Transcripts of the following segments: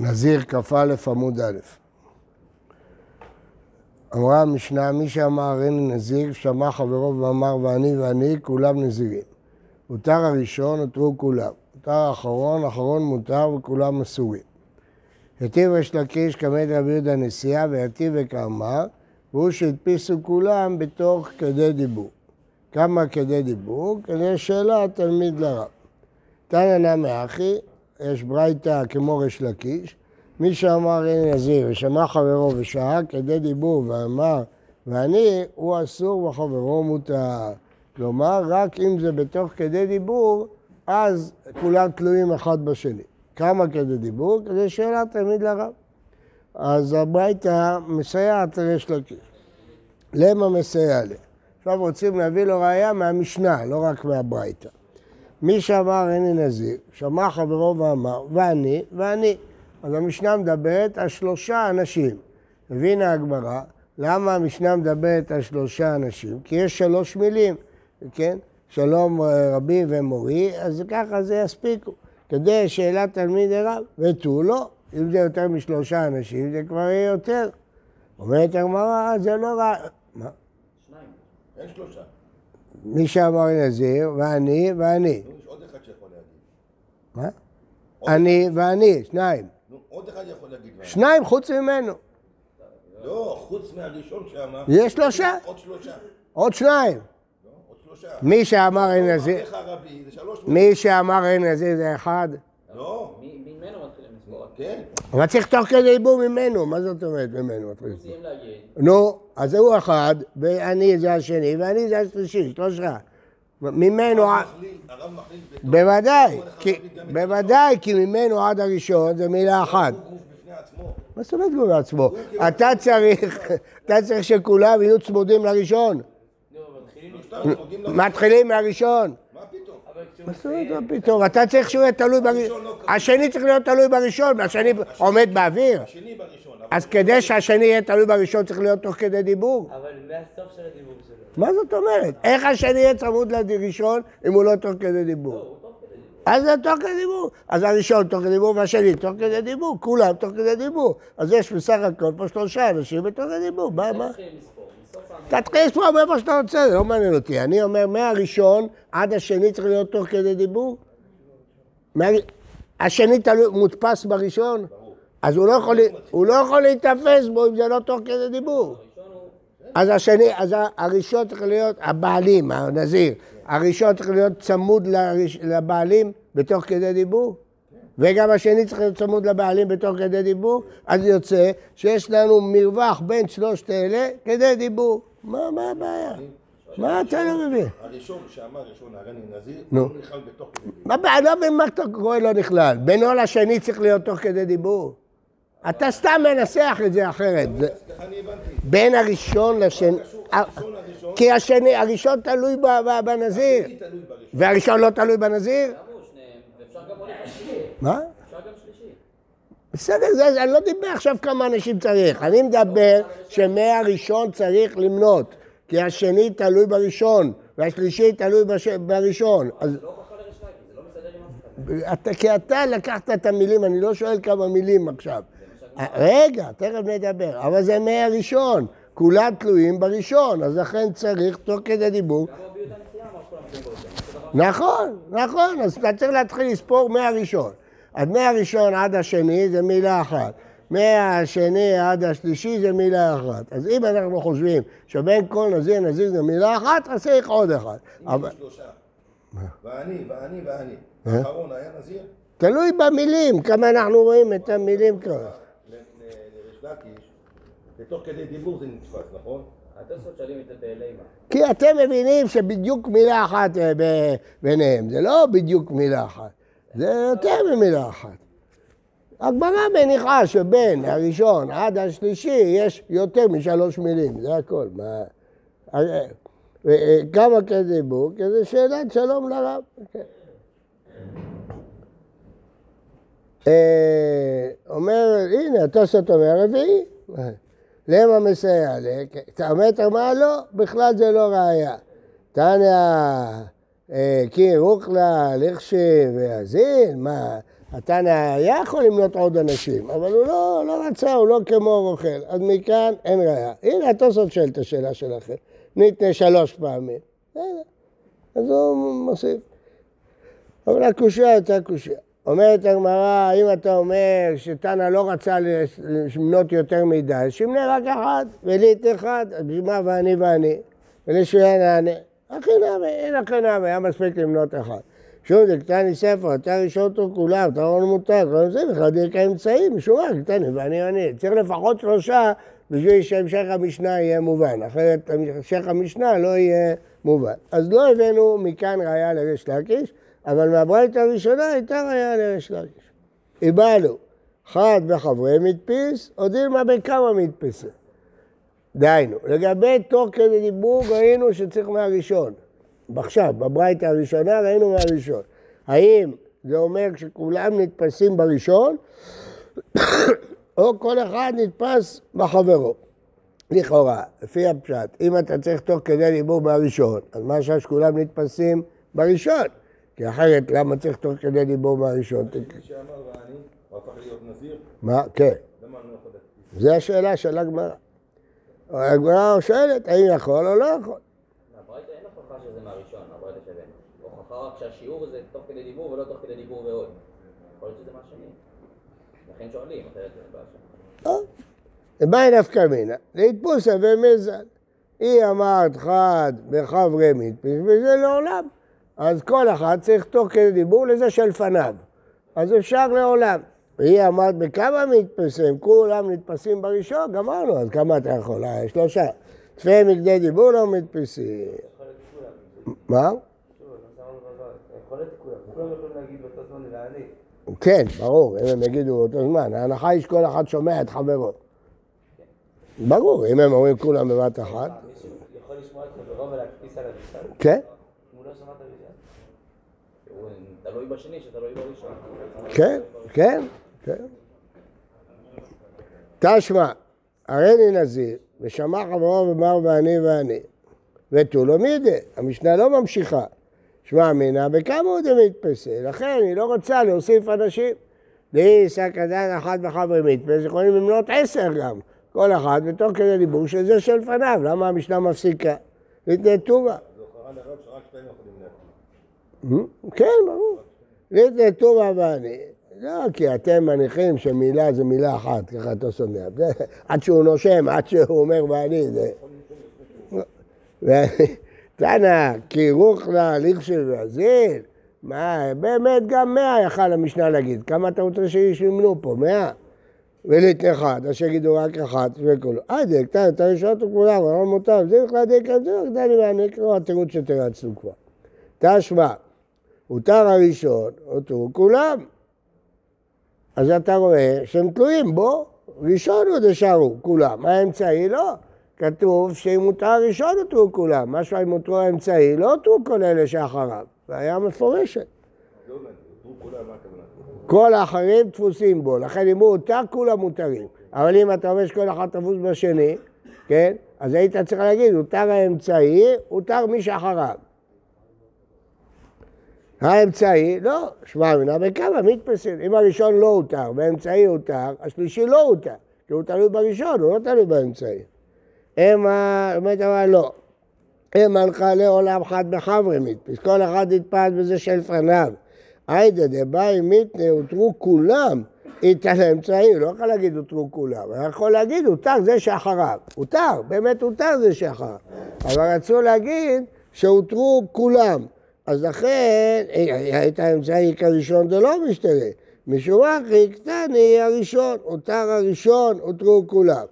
נזיר כ"א עמוד א'. אמרה המשנה, מי שאמר אין נזיר, שמע חברו ואמר ואני ואני, כולם נזירים. מותר הראשון, נותרו כולם. מותר האחרון, אחרון מותר וכולם אסורים. היטיב יש לקיש כמד רבי יהודה נשיאה והיטיב וכאמר, והוא שהדפיסו כולם בתוך כדי דיבור. כמה כדי דיבור? כדי שאלה תלמיד לרב. תנא נמי אחי, יש ברייתא כמו ריש לקיש, מי שאמר אין נזיר ושמע חברו ושעה כדי דיבור ואמר ואני, הוא אסור וחברו מותר. כלומר, רק אם זה בתוך כדי דיבור, אז כולם תלויים אחד בשני. כמה כדי דיבור? כדי שאלה תלמיד לרב. אז הברייתא מסייעת לריש לקיש. למה מסייע לי? עכשיו רוצים להביא לו ראייה מהמשנה, לא רק מהברייתא. מי שאמר איני נזיר, שמע חברו ואמר, ואני, ואני. אז המשנה מדברת על שלושה אנשים. הבינה הגמרא, למה המשנה מדברת על שלושה אנשים? כי יש שלוש מילים, כן? שלום אה, רבי ומורי, אז ככה זה יספיקו. כדי שאלת תלמיד רב, ותו לא. אם זה יותר משלושה אנשים, זה כבר יהיה יותר. אומרת הגמרא, זה לא רע. מה? שניים. אין שלושה. מי שאמר נזיר, ואני, ואני. יש עוד אחד שיכול להגיד. מה? אני ואני, שניים. עוד אחד יכול להגיד. מה? שניים חוץ ממנו. לא, חוץ מהראשון שאמר. יש שלושה. עוד שלושה. עוד שניים. לא. מי שאמר אין נזיר, שלוש. מי שאמר אין נזיר זה אחד. לא, מ- ממנו מתחילים לספור. כן. אבל צריך תוך כדי דיבור ממנו, מה זאת אומרת ממנו? מתחיל לספור? נו, אז הוא אחד, ואני זה השני, ואני זה השלישי, שלושה. ממנו, הרב מכליל- בוודאי, בוודאי, כי ממנו עד הראשון זה מילה אחת. מה זאת אומרת גוף בעצמו? אתה צריך, אתה צריך שכולם יהיו צמודים לראשון. מתחילים מהראשון. מה זאת אומרת מה פתאום? אתה צריך שהוא יהיה תלוי בראשון. השני צריך להיות תלוי בראשון, והשני עומד באוויר. השני בראשון. אז כדי שהשני יהיה תלוי בראשון צריך להיות תוך כדי דיבור. אבל מהסוף של הדיבור שלו. מה זאת אומרת? איך השני יהיה צמוד לראשון אם הוא לא תוך כדי דיבור? כדי דיבור. אז זה תוך כדי דיבור. אז הראשון תוך כדי דיבור והשני תוך כדי דיבור, כולם תוך כדי דיבור. אז יש בסך הכל פה שלושה אנשים בתוך הדיבור, מה, מה? האמירה. תתחיל לספור מאיפה שאתה רוצה, זה לא מעניין אותי. אני אומר, מהראשון עד השני צריך להיות תוך כדי דיבור? מה- השני מודפס בראשון? אז לא, הוא לא יכול להיתפס בו אם זה לא תוך כדי דיבור. אז השני, אז הראשון צריך להיות, הבעלים, הנזיר, הראשון צריך להיות צמוד לבעלים בתוך כדי דיבור? וגם השני צריך להיות צמוד לבעלים בתוך כדי דיבור? אז יוצא שיש לנו מרווח בין שלושת אלה כדי דיבור. מה, מה הבעיה? מה אתה לא מבין? הראשון שאמר ראשון הריני נזיר. הוא נכלל בתוך כדי דיבור. מה הבעיה? לא מבין מה אתה קורא לא נכלל. בינו לשני צריך להיות תוך כדי דיבור. אתה סתם מנסח את זה אחרת. בין הראשון לשני... לראשון, כי השני, הראשון תלוי ב- ב- בנזיר. והראשון לא תלוי בנזיר? מה? בסדר, זה, אני לא דיבר עכשיו כמה אנשים צריך. אני מדבר שמהראשון צריך למנות. כי השני תלוי בראשון, והשלישי תלוי בש... בראשון. אז לא לא. אתה, כי אתה לקחת את המילים, אני לא שואל כמה מילים עכשיו. רגע, תכף נדבר. אבל זה מהראשון. כולם תלויים בראשון, אז לכן צריך, תוך כדי דיבור, נכון, נכון, אז אתה צריך להתחיל לספור מהראשון. אז מהראשון עד השני זה מילה אחת. מהשני עד השלישי זה מילה אחת. אז אם אנחנו חושבים שבין כל נזיר נזיר זה מילה אחת, אז צריך עוד אחד. אבל. ואני, ואני, ואני. אה? האחרון היה נזיר? תלוי במילים, כמה אנחנו רואים את המילים כאלה. לקיש, בתוך כדי דיבור זה נתפס, נכון? התוספות שואלים את זה באלימה. כי אתם מבינים שבדיוק מילה אחת אה, ב- ביניהם, זה לא בדיוק מילה אחת, זה יותר ממילה אחת. הגמרא מניחה שבין הראשון עד השלישי יש יותר משלוש מילים, זה הכל. מה... אה, אה, כמה כזה דיבור? כזה שאלת שלום לרב. כן. אה, אומר, הנה, התוספות אומר רביעי. למה מסייע אומר, אתה אומר, לא, בכלל זה לא ראייה. תניא, אה, כי רוכלה, לכשי ואזין, מה, התנא היה יכול למנות עוד אנשים, אבל הוא לא, לא רצה, הוא לא כמו רוכל. אז מכאן אין ראייה. הנה, התוספות שואל את השאלה שלכם. ניתנה שלוש פעמים. אז הוא מוסיף. אבל הקושייה הייתה קושייה. אומרת הגמרא, אם אתה אומר שתנא לא רצה למנות יותר מדי, שימנה רק אחד, וליט אחד, אז בשביל מה ואני ואני? ולשויה נענה. הכי נענה, אין הכי נענה, היה מספיק למנות אחד. שוב, זה קטני ספר, אתה ראשון אותו כולם, אתה לא מותר, כל זה, בכלל דרך האמצעים, משום מה, ואני ואני. צריך לפחות שלושה בשביל שהמשך המשנה יהיה מובן, אחרת המשך המשנה לא יהיה מובן. אז לא הבאנו מכאן ראייה לריש לקיש, אבל מהברית הראשונה הייתה ראייה לריש לקיש. איבדנו, חד בחברי מדפיס, או דילמה בכמה מדפיסים. דהיינו, לגבי תוך כדי דיבור ראינו שצריך מהראשון. עכשיו, בברית הראשונה ראינו מהראשון. האם זה אומר שכולם נתפסים בראשון, או כל אחד נתפס בחברו? לכאורה, לפי הפשט, אם אתה צריך תוך כדי דיבור מהראשון, אז מה שכולם נתפסים בראשון? כי אחרת, למה צריך תוך כדי דיבור מהראשון? מי שאמר ואני, הוא הפך להיות נזיר, מה? כן. לא? זו השאלה של הגמרא. הגמרא שואלת, האם יכול או לא יכול. רק שהשיעור זה תוך כדי דיבור ולא תוך כדי דיבור ועוד. יכול להיות שזה מהשני. לכן שואלים, אחרת זה בעיה שם. באי נפקא מינה, להתפוסה ומזל. היא אמרת חד בחברי מדפיס, וזה לעולם. אז כל אחד צריך תוך כדי דיבור לזה שלפניו. אז אפשר לעולם. והיא אמרת בכמה מדפסים, כולם נתפסים בראשון, גמרנו, אז כמה אתה יכול? אה, שלושה. תפי מקדי דיבור לא מדפסים. מה? כן, ברור, אם הם יגידו באותו זמן. ההנחה היא שכל אחד שומע את חברו. ברור, אם הם אומרים כולם בבת אחת. יכול לשמוע את חברו ולהקפיץ על הראשון? כן, הוא לא שמע את? הוא תלוי בשני שתלוי בראשון. כן, כן, כן. תשמע, הריני נזיר, ושמע חברו ואמר ואני ואני. ותו לא מידי, המשנה לא ממשיכה. שמע אמינא בכמה הוא דמתפסה, לכן היא לא רוצה להוסיף אנשים. דהי שק עדיין אחת בחברי מתפס, יכולים למנות עשר גם, כל אחד בתוך כדי דיבור שזה שלפניו, למה המשנה מפסיקה? ליתני טובה. זו הוכחה לרב שרק שתיים יכולים להקריא. כן, ברור. ליתני טובה ואני. לא, כי אתם מניחים שמילה זה מילה אחת, ככה אתה שומע. עד שהוא נושם, עד שהוא אומר ואני, זה... תנא, כי רוחנה לכשל ועזיל, מה, באמת גם מאה יכל המשנה להגיד. כמה אתה רוצה שישמנו פה? מאה? וליט אחד, אז שיגידו רק אחת וכולו. אה, דקתן, אתה ראשון כולם, אבל מותר, זה בכלל זה בכלל ואני אקרא התירוץ שתרצנו כבר. תשמע, הותר הראשון, הותרו כולם. אז אתה רואה שהם תלויים בו, ראשון עוד ישארו כולם, האמצעי לא. כתוב שאם הותר הראשון הותרו כולם, משהו אם הותרו האמצעי, לא הותרו כל אלה שאחריו. מפורשת. כולם, מה הכוונה? כל האחרים תפוסים בו, לכן אם הוא הותר, כולם מותרים. אבל אם אתה אומר שכל אחד תפוס בשני, כן? אז היית צריך להגיד, הותר האמצעי, הותר מי שאחריו. האמצעי, לא, שמע מינה בכמה מתפסים. אם הראשון לא הותר והאמצעי הותר, השלישי לא הותר, כי הוא תלוי בראשון, הוא לא תלוי באמצעי. המה, באמת אמרה לא. הם הלכה לעולם חד בחברי מתפס, כל אחד נתפס בזה שלפניו. היידה דבאי מיתנה הותרו כולם, איתן האמצעי, הוא לא יכול להגיד הותרו כולם, הוא יכול להגיד הותר זה שאחריו. הותר, באמת הותר זה שאחריו. אבל רצו להגיד שהותרו כולם. אז לכן, היית האמצעי כראשון זה לא משתנה. משום מה, קטני הראשון, הותר הראשון, הותרו כולם.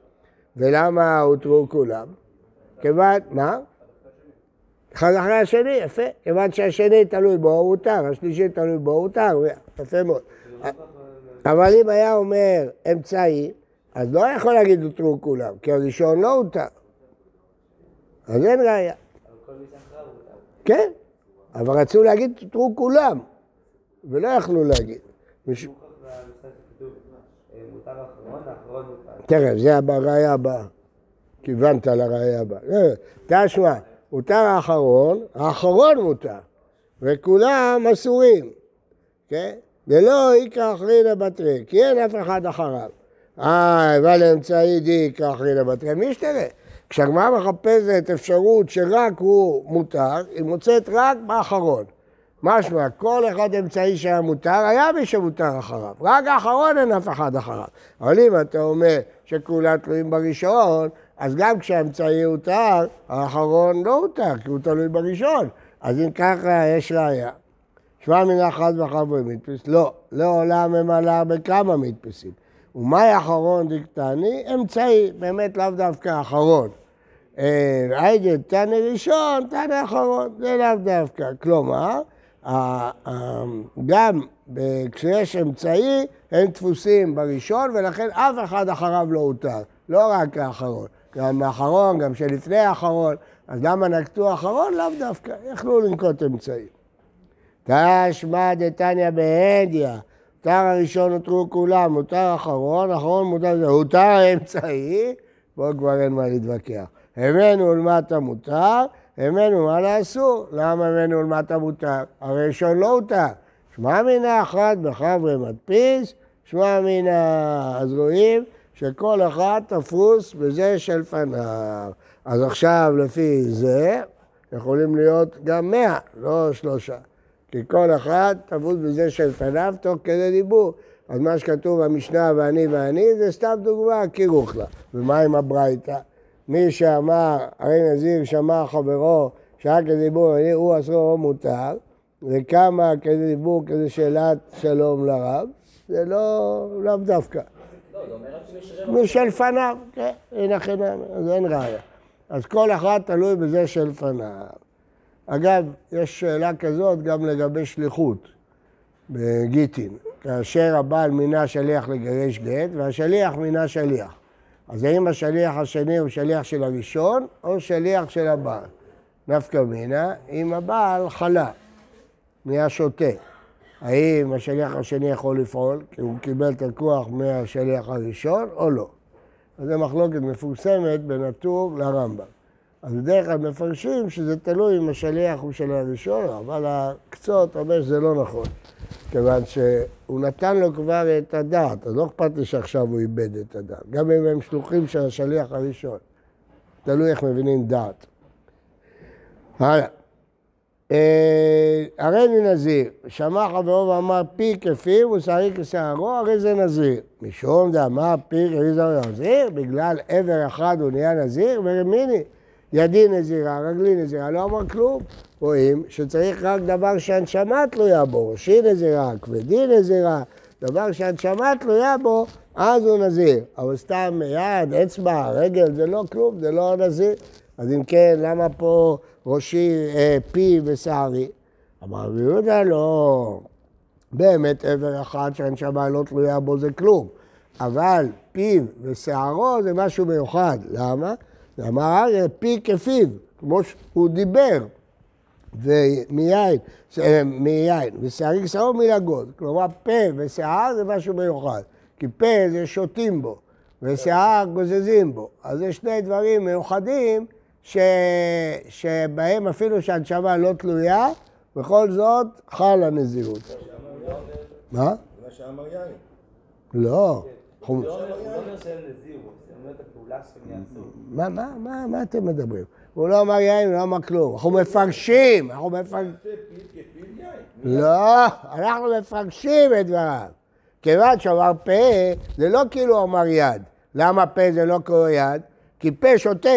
ולמה הותרו כולם? כיוון, מה? אחד אחרי השני, יפה. כיוון שהשני תלוי בו, הוא הותר, השלישי תלוי בו, הוא הותר, יפה מאוד. אבל אם היה אומר אמצעי, אז לא יכול להגיד הותרו כולם, כי הראשון לא הותר. אז אין ראייה. כן, אבל רצו להגיד הותרו כולם, ולא יכלו להגיד. אה, מותר מותר. תכף, זה בראייה הבאה. כיוונת לראייה הבאה. אה, תשמע, הותר האחרון, האחרון מותר, וכולם אסורים, כן? ולא יקרא אחרינא בתרי, כי אין אף אחד אחריו. אה, אבל אמצעי די יקרא אחרינא בתרי, מי ישתנה? כשהגמרא מחפשת אפשרות שרק הוא מותר, היא מוצאת רק באחרון. משמע, כל אחד אמצעי שהיה מותר, היה מי שמותר אחריו. רק האחרון אין אף אחד אחריו. אבל אם אתה אומר שכולם תלויים בראשון, אז גם כשהאמצעי הותר, האחרון לא הותר, כי הוא תלוי בראשון. אז אם ככה, יש ראיה. שמע מן אחד וחברי מדפס? לא, לעולם ממלא בכמה מדפסים. ומאי אחרון דקטני? אמצעי, באמת לאו דווקא אחרון. היידה תנא ראשון, תנא אחרון, זה לאו דווקא. כלומר, גם כשיש אמצעי, הם דפוסים בראשון, ולכן אף אחד אחריו לא הותר, לא רק האחרון. גם האחרון, גם שלפני האחרון, אז למה נקטו אחרון? לאו דווקא, יכלו לנקוט אמצעי. תשמע דתניא בהדיא, מותר הראשון נותרו כולם, מותר אחרון, אחרון מותר הותר האמצעי, פה כבר אין מה להתווכח. הבאנו למטה מותר, הבאנו מה לאסור. למה הבאנו למטה מותר? הראשון לא הותר. שמע מן האחד בחברי מדפיס, שמע מן הזרועים, שכל אחד תפוס בזה שלפניו. אז עכשיו לפי זה יכולים להיות גם מאה, לא שלושה. כי כל אחד תפוס בזה שלפניו תוך כדי דיבור. אז מה שכתוב במשנה ואני ואני זה סתם דוגמה, קירוך לה. ומה עם הברייתא? מי שאמר, הרי נזיר שמע חברו שהיה כדי דיבור, הוא אסור או מותר, וכמה כדי דיבור כדי שאלת שלום לרב, זה לא, לאו דווקא. לא, משלפניו, כן, הנה חינם, אז אין ראיה. אז כל אחד תלוי בזה שלפניו. אגב, יש שאלה כזאת גם לגבי שליחות בגיטין, כאשר הבעל מינה שליח לגרש גט והשליח מינה שליח. אז האם השליח השני הוא שליח של הראשון או שליח של הבעל? נפקא מינה, אם הבעל חלה, נהיה שותה. האם השליח השני יכול לפעול, כי הוא קיבל את הכוח מהשליח הראשון, או לא. אז זו מחלוקת מפורסמת בין הטור לרמב"ם. אז בדרך כלל מפרשים שזה תלוי אם השליח הוא של הראשון, אבל הקצות אומר שזה לא נכון. כיוון שהוא נתן לו כבר את הדעת, אז לא אכפת לי שעכשיו הוא איבד את הדעת. גם אם הם שלוחים של השליח הראשון. תלוי איך מבינים דעת. הלאה. אה, הרי אני נזיר, שמע חברו ואמר פי כפיו ושערי כשערו, הרי זה נזיר. משום דאמר פי כפיו נזיר, בגלל עבר אחד הוא נהיה נזיר, ורמיני, ידי נזירה, רגלי נזירה, לא אמר כלום. רואים שצריך רק דבר שהנשמה תלויה בו, ראשי נזירה, כבדי נזירה, דבר שהנשמה תלויה בו, אז הוא נזיר. אבל סתם יד, אצבע, רגל, זה לא כלום, זה לא נזיר. אז אם כן, למה פה ראשי, אה, פי ושערי? אמר רבי יהודה, לא. באמת עבר אחד שהנשמה לא תלויה בו זה כלום. אבל פיו ושערו זה משהו מיוחד. למה? אמר אריה, פי כפיו, כמו שהוא דיבר, ומיין, מיין, ושערי כשערו מלגוז. כלומר, פה ושיער זה משהו מיוחד. כי פה זה שותים בו, ושיער גוזזים בו. אז זה שני דברים מיוחדים ש... שבהם אפילו שהנשמה לא תלויה, בכל זאת חלה נזירות. מה? מה שאמר יין. לא. הוא לא אומר שהם נזיר, הוא אומר את הפעולה שהם יעשו. מה, מה, מה, מה אתם מדברים? הוא לא אמר יין, הוא לא אמר כלום. אנחנו מפרשים, אנחנו מפרשים. לא, אנחנו מפרשים את דבריו. כיוון שהוא אמר פה, זה לא כאילו אמר יד. למה פה זה לא כמו יד? כי פה שותה.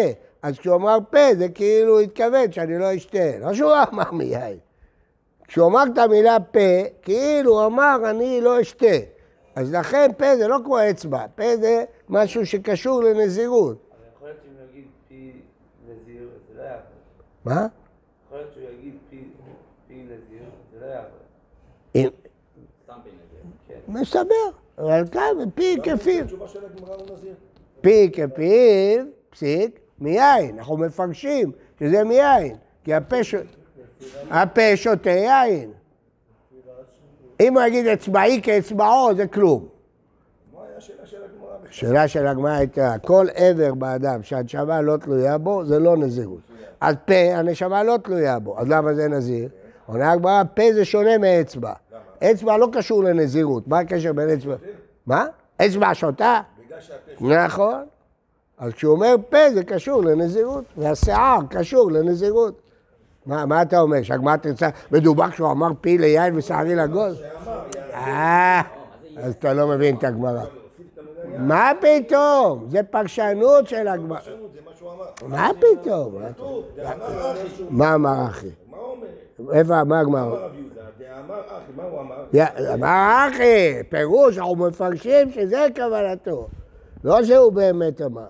אז כשהוא אמר פה, זה כאילו התכוון שאני לא אשתה. לא שהוא אמר מיין. כשהוא אמר את המילה פה, כאילו הוא אמר אני לא אשתה. אז לכן פה זה לא כמו אצבע, פה זה משהו שקשור לנזירות. אבל יכול להיות שאם הוא יגיד פי נזיר, זה לא יעבוד. מה? יכול להיות שהוא יגיד פי נזיר, זה לא יעבוד. אם- סתם פי נזיר. כן. מסתבר, אבל כאן פי כפיו. הוא נזיר. פי כפיו, פסיק, מיין. אנחנו מפרשים שזה מיין, כי הפה הפה שותה יין. אם הוא יגיד אצבעי כאצבעו, זה כלום. השאלה של הגמרא? הייתה, כל עבר באדם שהנשמה לא תלויה בו, זה לא נזירות. אז פה, הנשמה לא תלויה בו, אז למה זה נזיר? עונה הגמרא, פה זה שונה מאצבע. אצבע לא קשור לנזירות. מה הקשר בין אצבע? מה? אצבע שותה? נכון. אז כשהוא אומר פה זה קשור לנזירות, והשיער קשור לנזירות. מה, מה אתה אומר, שהגמרא תרצה, מדובר כשהוא אמר פי ליין ושערי לגוז? אה, אז אתה לא מבין את הגמרא. מה פתאום? זה פרשנות של הגמרא. מה פתאום? מה אמר אחי? איפה, מה הגמרא? אמר אחי, פירוש, אנחנו מפרשים שזה כוונתו. לא שהוא באמת אמר.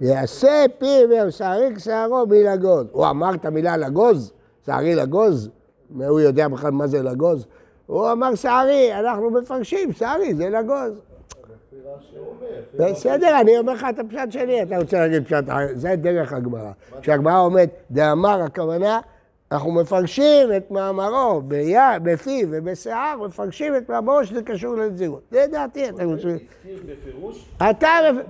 יעשה פיו ושערי שערו מלגוז. הוא אמר את המילה לגוז? שערי לגוז? הוא יודע בכלל מה זה לגוז? הוא אמר שערי, אנחנו מפרשים, שערי זה לגוז. בסדר, אני אומר לך את הפשט שלי, אתה רוצה להגיד פשט זה דרך הגמרא. כשהגמרא אומרת, דאמר הכוונה, אנחנו מפרשים את מאמרו ביד, בפיו ובשיער, מפרשים את מאמרו שזה קשור לנזירות. זה דעתי, אתה רוצה...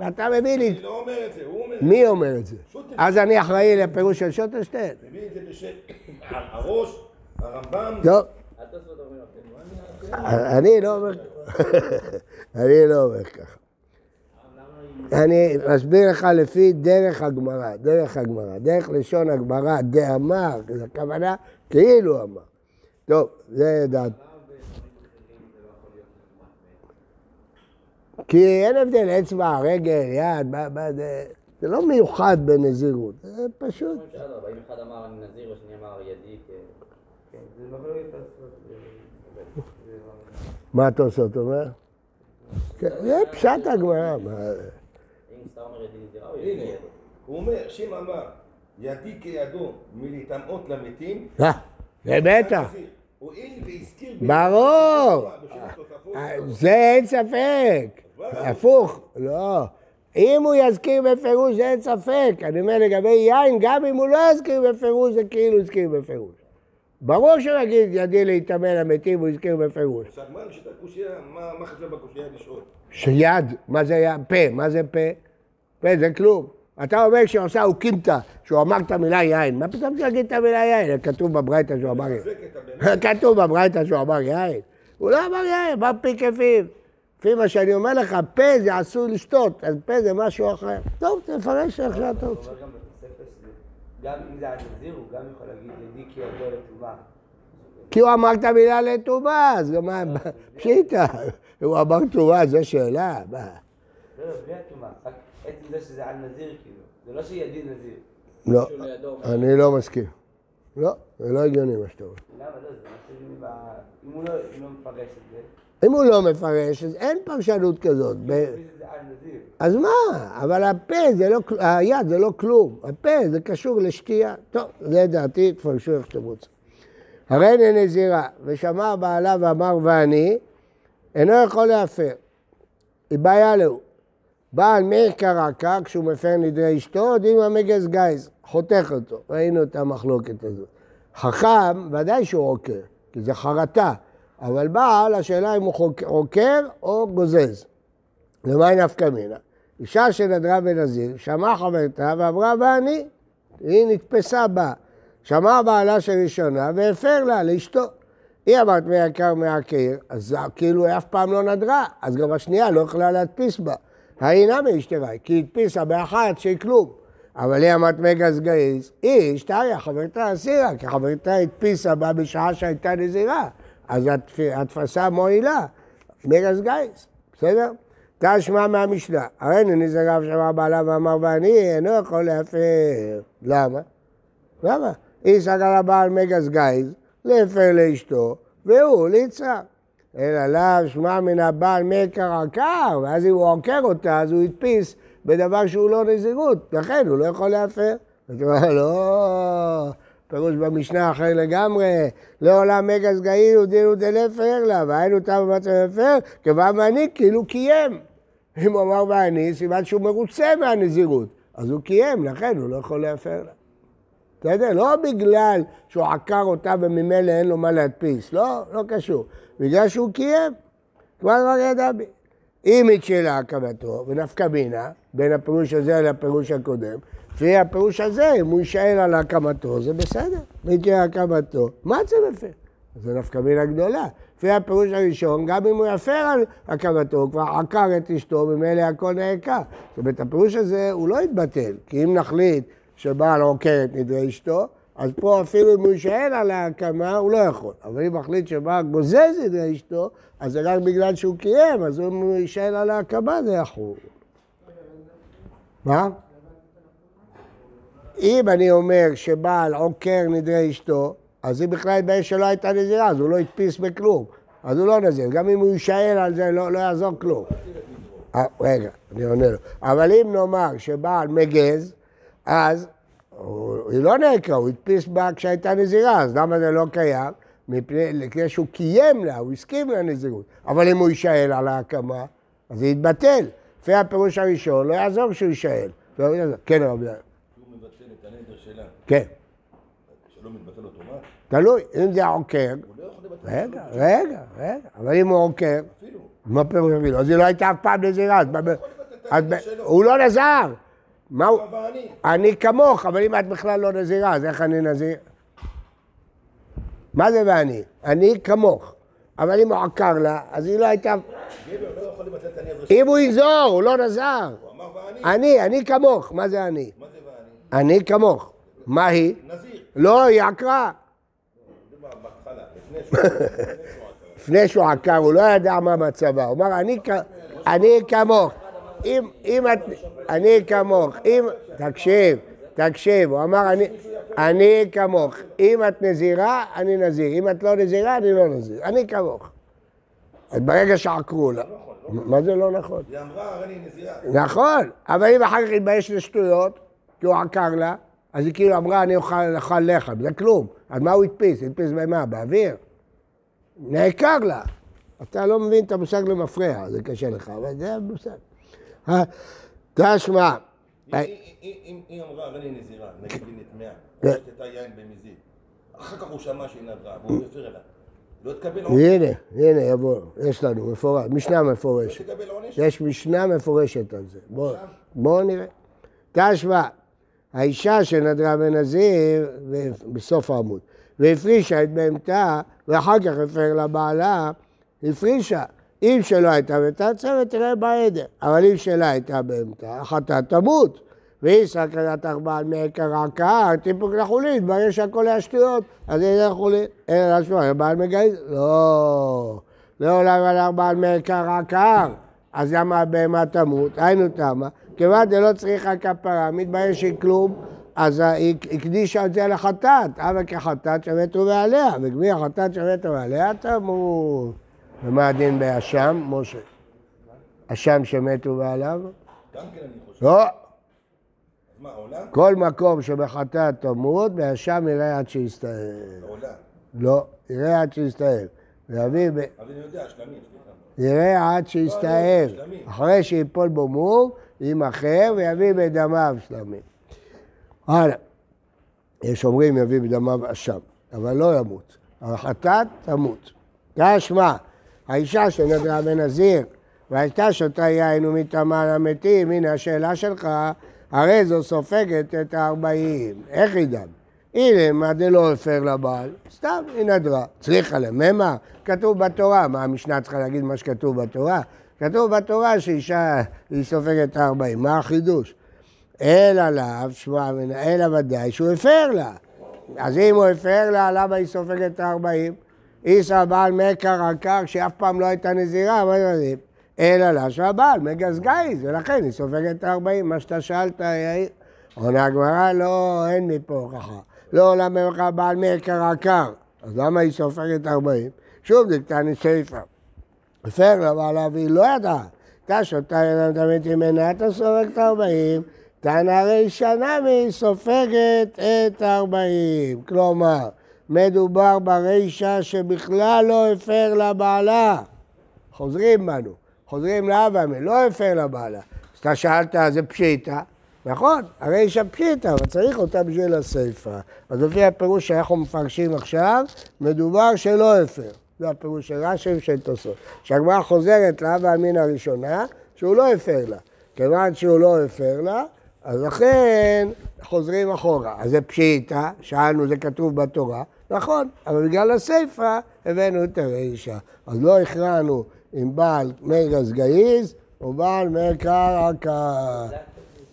אתה, מביא לי, אני לא אומר את זה, הוא אומר. מי אומר את זה? אז אני אחראי לפירוש של שוטרשטיין? מביא את זה בשם הראש, הרמב"ם, לא, את אחרים. אני לא אומר ככה. אני לא אומר ככה. אני מסביר לך לפי דרך הגמרא, דרך הגמרא, דרך לשון הגמרא, דאמר, זו הכוונה כאילו אמר. טוב, זה דעת. כי אין הבדל, אצבע, רגל, יד, מה, מה זה, זה לא מיוחד בנזירות, זה פשוט. אומרים שאדרבה, אם אחד אמר אני נזיר והשני אמר ידי כ... כן, זה לא- מה התוספות אומר? כן, זה פשט הגמרא. מה- אם סתם אומר ידי נזירה או ידי הנה, ידו. הוא אומר, שם אמר, ידי כידו מלטמאות למתים, אה, זה בטח. הואיל והזכיר... ברור. אה, זה אין ספק. הפוך, לא. אם הוא יזכיר בפירוש זה אין ספק. אני אומר לגבי יין, גם אם הוא לא יזכיר בפירוש זה כאילו הזכיר בפירוש. ברור שהוא יגיד ידי להיטמא למתים, הוא הזכיר בפירוש. עכשיו, מה יש את הקושייה, מה מה חשב בקושייה לשאול? שיד, מה זה? פה, מה זה פה? פה זה כלום. אתה אומר שהוא עושה אוקימתא, שהוא אמר את המילה יין, מה פתאום שיגיד את המילה יין? כתוב בברייתא שהוא אמר יין. כתוב בברייתא שהוא אמר יין. הוא לא אמר יין, מה פי כפיו? לפי מה שאני אומר לך, פה זה אסור לשתות, אז פה זה משהו אחר. טוב, תפרש איך שאתה רוצה. גם אם זה הנזיר, הוא גם יכול להגיד ידי כי ידו לטומאה. כי הוא אמר את המילה לטומאה, אז גם מה, פשיטא. הוא אמר טומאה, זו שאלה, מה? לא, לא, בלי הטומאה. רק עצם זה שזה על נזיר, כאילו. זה לא שידי נזיר. לא, אני לא מסכים. לא, זה לא הגיוני מה שאתה אומר. למה לא? זה מה אם הוא לא אם הוא לא מפרש את זה, אם הוא לא מפרש, אז אין פרשנות כזאת. ב-. אז מה? אבל הפה זה לא, היד זה לא כלום. הפה זה קשור לשתייה. טוב, זה דעתי, תפרשו איך שאתם רוצים. הרי הנה נזירה, ושמע בעלה ואמר ואני, אינו יכול להפר. היא בעיה לו. בעל מאיר קרקע, כשהוא מפר נדרי אשתו, דין המגז גייז, חותך אותו. ראינו את המחלוקת הזאת. חכם, ודאי שהוא עוקר, כי זה חרטה. אבל בעל, השאלה אם הוא עוקר או גוזז. ומאי נפקא מינה? אישה שנדרה בנזיר, שמעה חברתה ואמרה ואני, היא נתפסה בה. שמע בעלה של ראשונה והפר לה, לאשתו. היא אמרת מי יקר מהקיר, אז כאילו היא אף פעם לא נדרה, אז גם השנייה לא יכולה להדפיס בה. ההיא נמי אשתרי, כי הדפיסה באחת שהיא כלום. אבל היא אמרת מגז גאיז, היא אשתריה, חברתה אסירה, כי חברתה הדפיסה בה בשעה שהייתה נזירה. אז התפ- התפסה מועילה, מגז גאיז, בסדר? תשמע מהמשנה, הרי נזירה ושמע בעלה ואמר ואני אינו יכול להפר. למה? למה? היא סגר לבעל מגז גייז, להפר לאשתו, והוא ליצרה. אלא לאו שמע מן הבעל מקר עקר, ואז אם הוא עוקר אותה, אז הוא הדפיס בדבר שהוא לא נזירות, לכן הוא לא יכול להפר. זאת אומרת, לא, פירוש במשנה אחר לגמרי, לעולם מגז גאי הוא דין דלפר לה, והיינו תם במצב הפר, כיוון ואני כאילו קיים. אם הוא אמר ואני, סימן שהוא מרוצה מהנזירות, אז הוא קיים, לכן הוא לא יכול להפר לה. בסדר? לא בגלל שהוא עקר אותה וממילא אין לו מה להדפיס, לא, לא קשור. בגלל שהוא קיים, כבר לא ידע בי. אם התשאלה הקמתו, ונפקא מינה, בין הפירוש הזה לפירוש הקודם, לפי הפירוש הזה, אם הוא יישאל על הקמתו, זה בסדר. והתשאלה הקמתו, מה זה מפר? זה נפקא מינה גדולה. לפי הפירוש הראשון, גם אם הוא יפר על הקמתו, הוא כבר עקר את אשתו, ממילא הכל נעקר. זאת אומרת, הפירוש הזה הוא לא יתבטל, כי אם נחליט שבעל עוקר את נדרי אשתו, אז פה אפילו אם הוא יישאל על ההקמה, הוא לא יכול. אבל אם מחליט שבעל גוזז את נדרי אשתו, אז זה רק בגלל שהוא קיים, אז אם הוא יישאל על ההקמה זה יחול. מה? אם אני אומר שבעל עוקר נדרי אשתו, אז אם בכלל יתבייש שלא הייתה נזירה, אז הוא לא הדפיס בכלום. אז הוא לא נזיר. גם אם הוא יישאל על זה, לא, לא יעזור כלום. אה, רגע, אני עונה לו. אבל אם נאמר שבעל מגז, אז הוא, היא לא נעקרה, הוא הדפיס בה כשהייתה נזירה, אז למה זה לא קיים? מפני שהוא קיים לה, הוא הסכים לנזירות. אבל אם הוא יישאל על ההקמה, אז זה יתבטל. לפי הפירוש הראשון, לא יעזור שהוא יישאל. לא כן, רבי יאיר. הוא מבטל את הנדר שלה, כן, שלא מתבטל אוטומט, תלוי. אם זה העוקר, הוא לא רגע, רגע, רגע. אבל אם הוא עוקר, אפילו. מה פירוש אפילו? אז היא לא הייתה אף פעם נזירה. הוא לא נזר. מה הוא? אני. אני כמוך, אבל אם את בכלל לא נזירה, אז איך אני נזיר? מה זה ואני? אני כמוך. אבל אם הוא עקר לה, אז היא לא הייתה... לא. אם הוא יגזור, הוא לא נזר. אני, אני כמוך. מה זה אני? אני כמוך. מה היא? נזיר. לא, היא עקרה. לפני שהוא... עקר. הוא לא ידע מה מצבה. הוא אמר, אני כמוך. אם, אם את... אני כמוך. אם... תקשיב, תקשיב. הוא אמר, אני, אני כמוך. אם את נזירה, אני נזיר. אם את לא נזירה, אני לא נזיר. אני כמוך. אז ברגע שעקרו לה... מה זה לא נכון? היא אמרה, הרי אני נזירה. נכון, אבל אם אחר כך התבייש לשטויות, כי הוא עקר לה, אז היא כאילו אמרה, אני אוכל לחם, זה כלום. אז מה הוא הדפיס? הדפיס במה? באוויר? נעקר לה. אתה לא מבין את המושג למפרע, זה קשה לך, אבל זה המושג. אה, תשמע, אם- היא אמרה, הרי אני נזירה, נגיד היא נטמעה, כן. שתתה יין במזיד. אחר כך הוא שמע שהיא נדרה, והוא הפר אליו. לא תקבל עונש. הנה, הנה, יבוא, יש לנו מפורש, משנה לא מפורשת. תקבל עונש. יש משנה מפורשת על זה. בואו בוא נראה. תשמע, האישה שנדרה בנזיר, בסוף העמוד, והפרישה את בהמתה, ואחר כך הפר לבעלה, הפרישה. אם שלא הייתה בהמתה, צוות תראה בעדר. אבל אם שלה הייתה בהמתה, החטאת תמות. והיא סכנת ארבעה מעקר עקר, טיפוק לחולין, התברר שהכל היה שטויות, אז איזה לחולין? אין לה שטויות, בעל מגייס? לא. לעולם על ארבעה מעקר עקר. אז למה הבהמה תמות? היינו תמה. כיוון דלא צריכה כפרה, מתברר שהיא כלום, אז היא הקדישה את זה לחטאת. אבל כחטאת שמתו ועליה, וגמי החטאת שמתו ועליה תמות. ומה הדין באשם, משה? אשם שמתו ועליו? גם כן אני חושב. לא. מה, העולם? כל מקום שבחטאת תמות, באשם יראה עד שיסתער. לא, יראה עד שיסתער. ויביא, אבל אני יודע, שלמים. יראה עד שיסתער. לא, שלמים. אחרי שיפול בו מור, יימכר ויביא בדמיו שלמים. הלאה. יש אומרים יביא בדמיו אשם, אבל לא ימות. החטאת תמות. תשמע, האישה שנדרה בנזיר, והייתה שותה יין ומטמאה למתים, הנה השאלה שלך, הרי זו סופגת את הארבעים. איך היא דן? הנה, מה דלא הפר לבעל? סתם, היא נדרה. צריכה לממה? כתוב בתורה. מה, המשנה צריכה להגיד מה שכתוב בתורה? כתוב בתורה שאישה היא סופגת את הארבעים. מה החידוש? אלא לאו, שמע, אלא ודאי שהוא הפר לה. אז אם הוא הפר לה, למה היא סופגת את הארבעים? איסא בעל מקר עקר, שאף פעם לא הייתה נזירה? אלא לה שהבעל מגזגז, ולכן היא סופגת את הארבעים. מה שאתה שאלת, יאיר. עונה הגמרא, לא, אין מפה הוכחה. לא למה לך בעל מקר עקר, אז למה היא סופגת ארבעים? שוב דקתני סיפא. הפר לה בעלה והיא לא ידעה. אתה שותה ידם תמיד ממנה, אתה סופגת ארבעים. תנא רישא נמי סופגת את הארבעים. כלומר, מדובר ברישא שבכלל לא הפר לבעלה. חוזרים בנו, חוזרים לאבא, לא הפר לבעלה. אז אתה שאלת, זה פשיטא, נכון, הרישא פשיטא, אבל צריך אותה בשביל הסיפא. אז לפי הפירוש שאנחנו מפרשים עכשיו, מדובר שלא הפר. זה הפירוש של רש"י ושל תוספות. שהגמרא חוזרת לאבא המין הראשונה, שהוא לא הפר לה. כיוון שהוא לא הפר לה, אז לכן חוזרים אחורה. אז זה פשיטא, שאלנו, זה כתוב בתורה, נכון, אבל בגלל הסיפא הבאנו את הרישא. אז לא הכרענו אם בעל מאיר גזגאיז או בעל מאיר קרקע. זה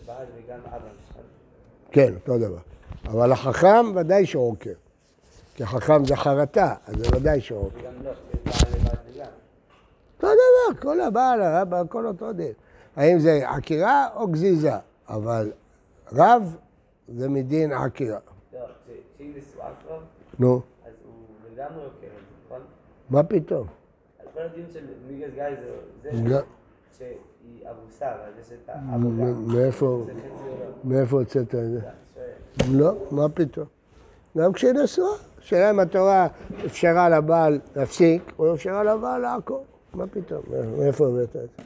בעל וגם אבא. נכון? כן, אותו דבר. אבל החכם ודאי שעוקר. כי החכם זה חרטה, אז זה ודאי שעוקר. לא. אותו דבר, כל הבעל, הכל אותו דין. האם זה עקירה או גזיזה? אבל רב זה מדין עקירה. לא, נשואה כבר, נו, אז הוא לגמרי עוקר את זה, נכון? מה פתאום? אז כל הדיון של מיגס גיא זה, לא. זה שהיא ארוסה, ואז יש את גם. מאיפה, הוצאת את זה? שואל. לא, מה פתאום? גם כשהיא נשואה. השאלה אם התורה אפשרה לבעל להפסיק, או אפשרה לבעל לעקור. מה פתאום? מאיפה הבאת את זה?